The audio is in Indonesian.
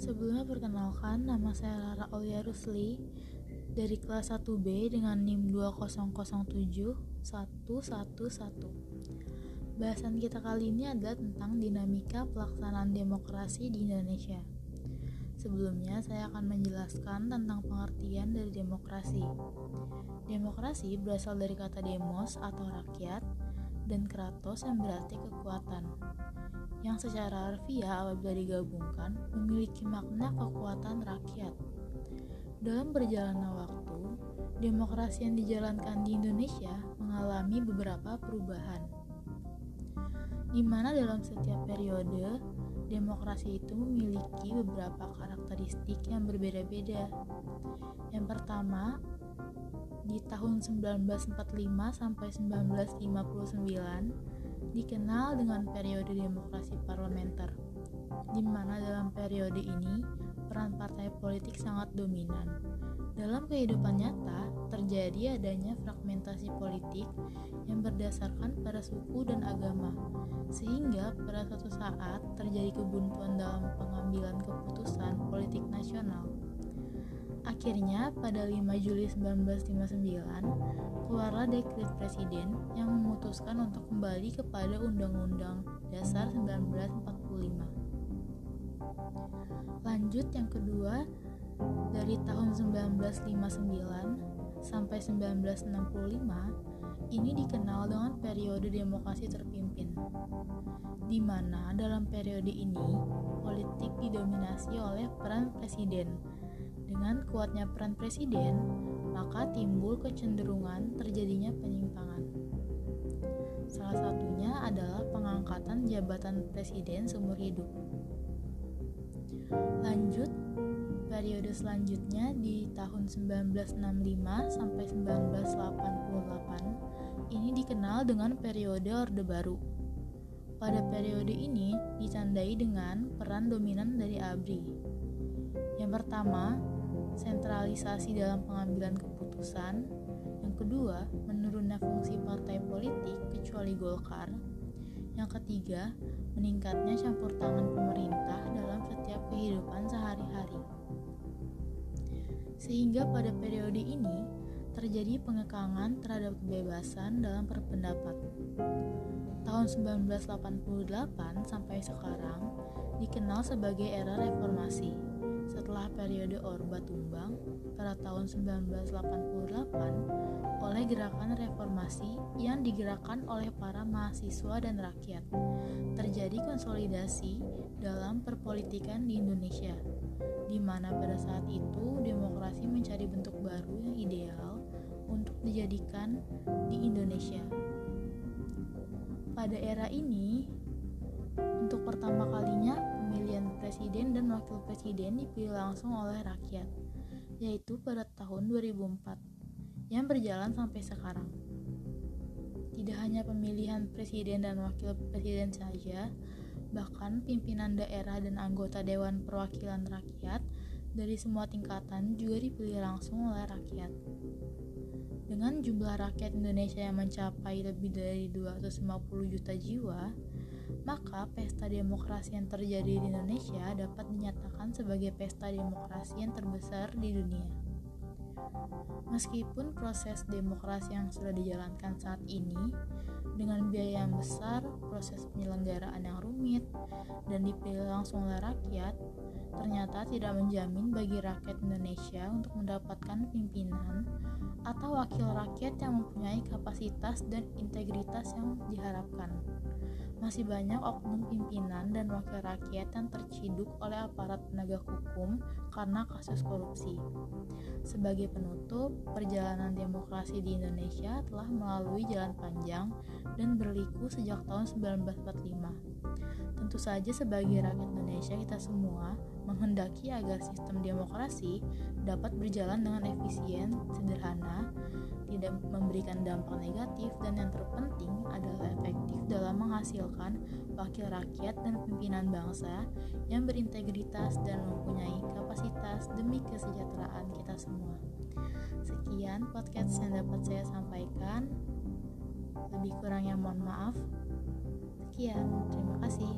Sebelumnya perkenalkan, nama saya Lara Aulia Rusli dari kelas 1B dengan NIM 2007 111. Bahasan kita kali ini adalah tentang dinamika pelaksanaan demokrasi di Indonesia. Sebelumnya, saya akan menjelaskan tentang pengertian dari demokrasi. Demokrasi berasal dari kata demos atau rakyat dan kratos yang berarti kekuatan yang secara harfiah apabila digabungkan memiliki makna kekuatan rakyat. Dalam perjalanan waktu, demokrasi yang dijalankan di Indonesia mengalami beberapa perubahan. Di mana dalam setiap periode, demokrasi itu memiliki beberapa karakteristik yang berbeda-beda. Yang pertama, di tahun 1945 sampai 1959 dikenal dengan periode demokrasi parlementer, di mana dalam periode ini peran partai politik sangat dominan. Dalam kehidupan nyata, terjadi adanya fragmentasi politik yang berdasarkan pada suku dan agama, sehingga pada suatu saat terjadi kebuntuan dalam pengambilan keputusan politik nasional. Akhirnya, pada 5 Juli 1959, keluarlah dekret presiden yang memutuskan untuk kembali kepada Undang-Undang Dasar 1945. Lanjut yang kedua, dari tahun 1959 sampai 1965, ini dikenal dengan periode demokrasi terpimpin, di mana dalam periode ini politik didominasi oleh peran presiden dengan kuatnya peran presiden, maka timbul kecenderungan terjadinya penyimpangan. Salah satunya adalah pengangkatan jabatan presiden seumur hidup. Lanjut, periode selanjutnya di tahun 1965 sampai 1988 ini dikenal dengan periode Orde Baru. Pada periode ini ditandai dengan peran dominan dari ABRI. Yang pertama, sentralisasi dalam pengambilan keputusan. Yang kedua, menurunnya fungsi partai politik kecuali Golkar. Yang ketiga, meningkatnya campur tangan pemerintah dalam setiap kehidupan sehari-hari. Sehingga pada periode ini terjadi pengekangan terhadap kebebasan dalam berpendapat. Tahun 1988 sampai sekarang dikenal sebagai era reformasi setelah periode Orba tumbang pada tahun 1988 oleh gerakan reformasi yang digerakkan oleh para mahasiswa dan rakyat. Terjadi konsolidasi dalam perpolitikan di Indonesia, di mana pada saat itu demokrasi mencari bentuk baru yang ideal untuk dijadikan di Indonesia. Pada era ini, untuk pertama kalinya pemilihan presiden dan wakil presiden dipilih langsung oleh rakyat, yaitu pada tahun 2004, yang berjalan sampai sekarang. Tidak hanya pemilihan presiden dan wakil presiden saja, bahkan pimpinan daerah dan anggota Dewan Perwakilan Rakyat dari semua tingkatan juga dipilih langsung oleh rakyat. Dengan jumlah rakyat Indonesia yang mencapai lebih dari 250 juta jiwa, maka pesta demokrasi yang terjadi di Indonesia dapat dinyatakan sebagai pesta demokrasi yang terbesar di dunia. Meskipun proses demokrasi yang sudah dijalankan saat ini dengan biaya yang besar, proses penyelenggaraan yang rumit, dan dipilih langsung oleh rakyat, ternyata tidak menjamin bagi rakyat Indonesia untuk mendapatkan pimpinan atau wakil rakyat yang mempunyai kapasitas dan integritas yang diharapkan masih banyak oknum pimpinan dan wakil rakyat yang terciduk oleh aparat penegak hukum karena kasus korupsi. Sebagai penutup, perjalanan demokrasi di Indonesia telah melalui jalan panjang dan berliku sejak tahun 1945. Tentu saja sebagai rakyat Indonesia kita semua menghendaki agar sistem demokrasi dapat berjalan dengan efisien, sederhana, tidak memberikan dampak negatif, dan yang terpenting adalah efektif dalam menghasilkan wakil rakyat dan pimpinan bangsa yang berintegritas dan mempunyai kapasitas demi kesejahteraan kita semua. Sekian podcast yang dapat saya sampaikan. Lebih kurangnya mohon maaf. Sekian, terima kasih.